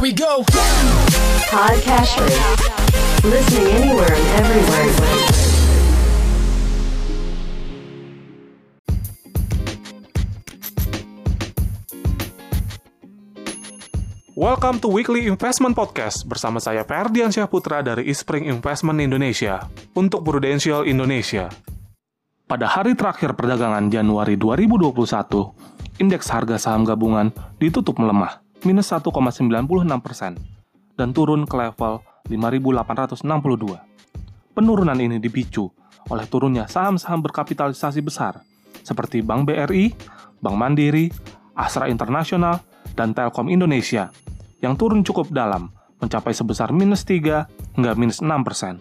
Here we go. Podcast Listening anywhere and everywhere. Welcome to Weekly Investment Podcast bersama saya Ferdian Syahputra dari Ispring Investment Indonesia untuk Prudential Indonesia. Pada hari terakhir perdagangan Januari 2021, indeks harga saham gabungan ditutup melemah, minus 1,96 persen, dan turun ke level 5.862. Penurunan ini dipicu oleh turunnya saham-saham berkapitalisasi besar seperti Bank BRI, Bank Mandiri, Astra Internasional, dan Telkom Indonesia yang turun cukup dalam, mencapai sebesar minus 3 hingga minus 6 persen.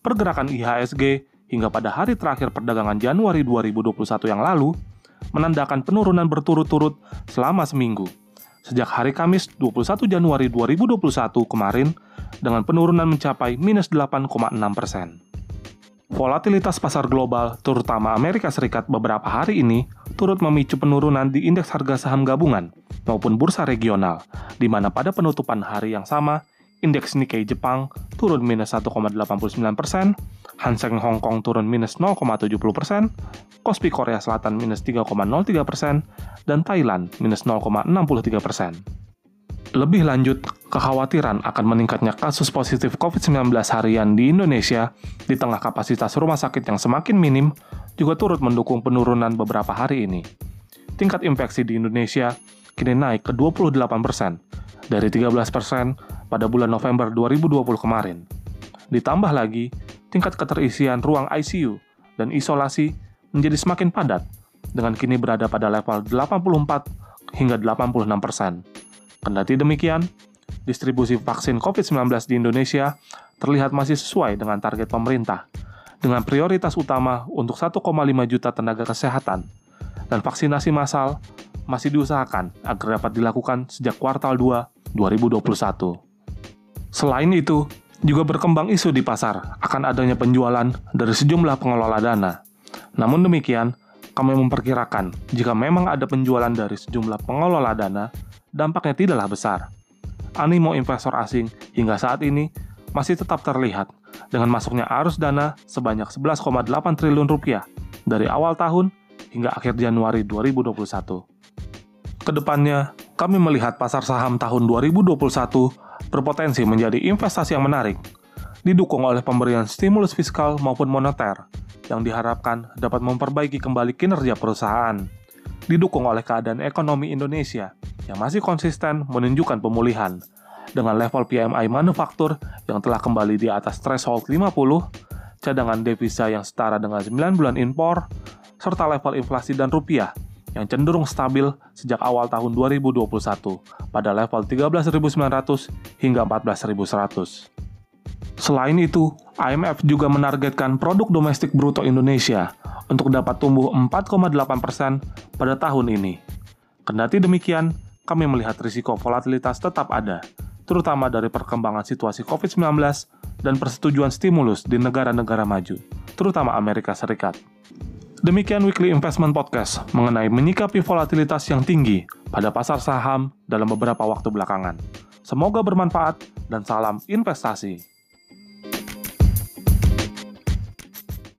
Pergerakan IHSG hingga pada hari terakhir perdagangan Januari 2021 yang lalu menandakan penurunan berturut-turut selama seminggu. Sejak hari Kamis 21 Januari 2021 kemarin dengan penurunan mencapai minus 8,6 persen. Volatilitas pasar global, terutama Amerika Serikat beberapa hari ini, turut memicu penurunan di indeks harga saham gabungan maupun bursa regional, di mana pada penutupan hari yang sama, indeks Nikkei Jepang turun minus 1,89 persen, Hang Seng Hong Kong turun minus 0,70 persen, Kospi Korea Selatan minus 3,03 persen, dan Thailand minus 0,63 persen. Lebih lanjut, kekhawatiran akan meningkatnya kasus positif COVID-19 harian di Indonesia di tengah kapasitas rumah sakit yang semakin minim juga turut mendukung penurunan beberapa hari ini. Tingkat infeksi di Indonesia kini naik ke 28 persen, dari 13 persen pada bulan November 2020 kemarin. Ditambah lagi, tingkat keterisian ruang ICU dan isolasi menjadi semakin padat, dengan kini berada pada level 84 hingga 86 persen. Kendati demikian, distribusi vaksin COVID-19 di Indonesia terlihat masih sesuai dengan target pemerintah, dengan prioritas utama untuk 1,5 juta tenaga kesehatan, dan vaksinasi massal masih diusahakan agar dapat dilakukan sejak kuartal 2 2021. Selain itu, juga berkembang isu di pasar akan adanya penjualan dari sejumlah pengelola dana. Namun demikian, kami memperkirakan jika memang ada penjualan dari sejumlah pengelola dana, dampaknya tidaklah besar. Animo investor asing hingga saat ini masih tetap terlihat dengan masuknya arus dana sebanyak 11,8 triliun rupiah dari awal tahun hingga akhir Januari 2021. Ke depannya, kami melihat pasar saham tahun 2021 berpotensi menjadi investasi yang menarik, didukung oleh pemberian stimulus fiskal maupun moneter yang diharapkan dapat memperbaiki kembali kinerja perusahaan, didukung oleh keadaan ekonomi Indonesia yang masih konsisten menunjukkan pemulihan dengan level PMI manufaktur yang telah kembali di atas threshold 50, cadangan devisa yang setara dengan 9 bulan impor, serta level inflasi dan rupiah yang cenderung stabil sejak awal tahun 2021 pada level 13.900 hingga 14.100. Selain itu, IMF juga menargetkan produk domestik bruto Indonesia untuk dapat tumbuh 4,8 persen pada tahun ini. Kendati demikian, kami melihat risiko volatilitas tetap ada, terutama dari perkembangan situasi COVID-19 dan persetujuan stimulus di negara-negara maju, terutama Amerika Serikat. Demikian Weekly Investment Podcast mengenai menyikapi volatilitas yang tinggi pada pasar saham dalam beberapa waktu belakangan. Semoga bermanfaat dan salam investasi.